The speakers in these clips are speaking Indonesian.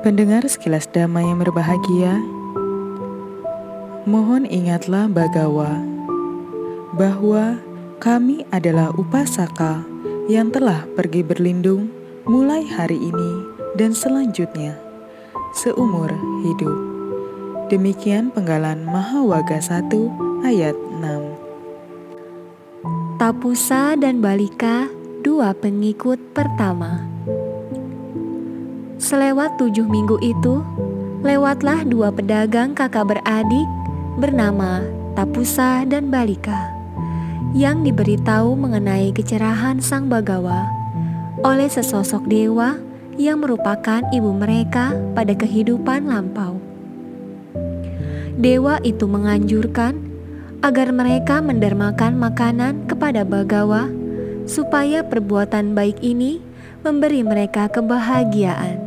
Pendengar sekilas damai yang berbahagia, mohon ingatlah Bagawa bahwa kami adalah upasaka yang telah pergi berlindung mulai hari ini dan selanjutnya seumur hidup. Demikian penggalan Mahawaga 1 ayat 6. Tapusa dan Balika, dua pengikut pertama. Selewat tujuh minggu itu, lewatlah dua pedagang kakak beradik bernama Tapusa dan Balika yang diberitahu mengenai kecerahan sang bagawa oleh sesosok dewa yang merupakan ibu mereka pada kehidupan lampau. Dewa itu menganjurkan agar mereka mendermakan makanan kepada bagawa supaya perbuatan baik ini memberi mereka kebahagiaan.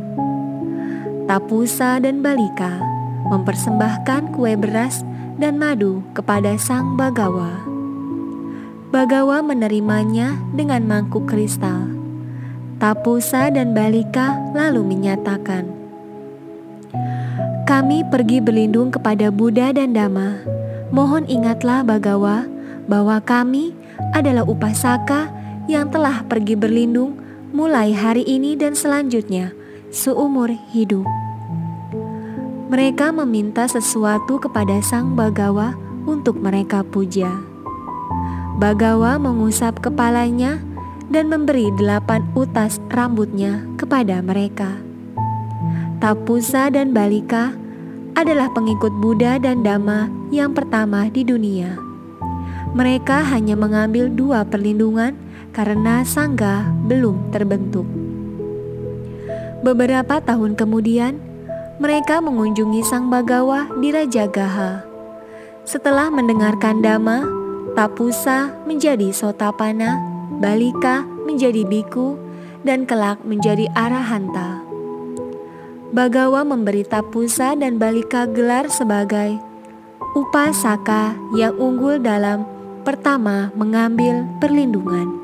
Tapusa dan Balika mempersembahkan kue beras dan madu kepada sang Bagawa. Bagawa menerimanya dengan mangkuk kristal. Tapusa dan Balika lalu menyatakan, "Kami pergi berlindung kepada Buddha dan Dhamma. Mohon ingatlah Bagawa bahwa kami adalah upasaka yang telah pergi berlindung mulai hari ini dan selanjutnya." Seumur hidup. Mereka meminta sesuatu kepada sang Bagawa untuk mereka puja. Bagawa mengusap kepalanya dan memberi delapan utas rambutnya kepada mereka. Tapusa dan Balika adalah pengikut Buddha dan Dhamma yang pertama di dunia. Mereka hanya mengambil dua perlindungan karena sangga belum terbentuk. Beberapa tahun kemudian, mereka mengunjungi Sang Bagawa di Raja Gaha. Setelah mendengarkan dhamma, Tapusa menjadi Sotapana, Balika menjadi Biku, dan kelak menjadi Arahanta. Bagawa memberi Tapusa dan Balika gelar sebagai Upasaka yang unggul dalam pertama mengambil perlindungan.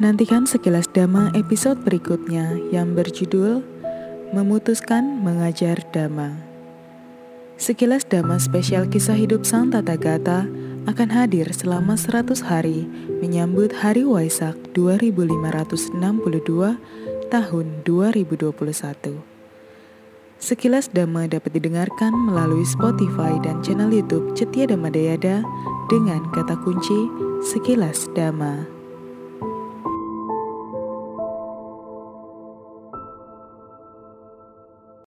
Nantikan sekilas dhamma episode berikutnya yang berjudul Memutuskan Mengajar Dhamma. Sekilas dhamma spesial kisah hidup Sang Tata Gata akan hadir selama 100 hari menyambut Hari Waisak 2562 tahun 2021. Sekilas Dhamma dapat didengarkan melalui Spotify dan channel YouTube Cetia Dhamma Dayada dengan kata kunci Sekilas Dhamma.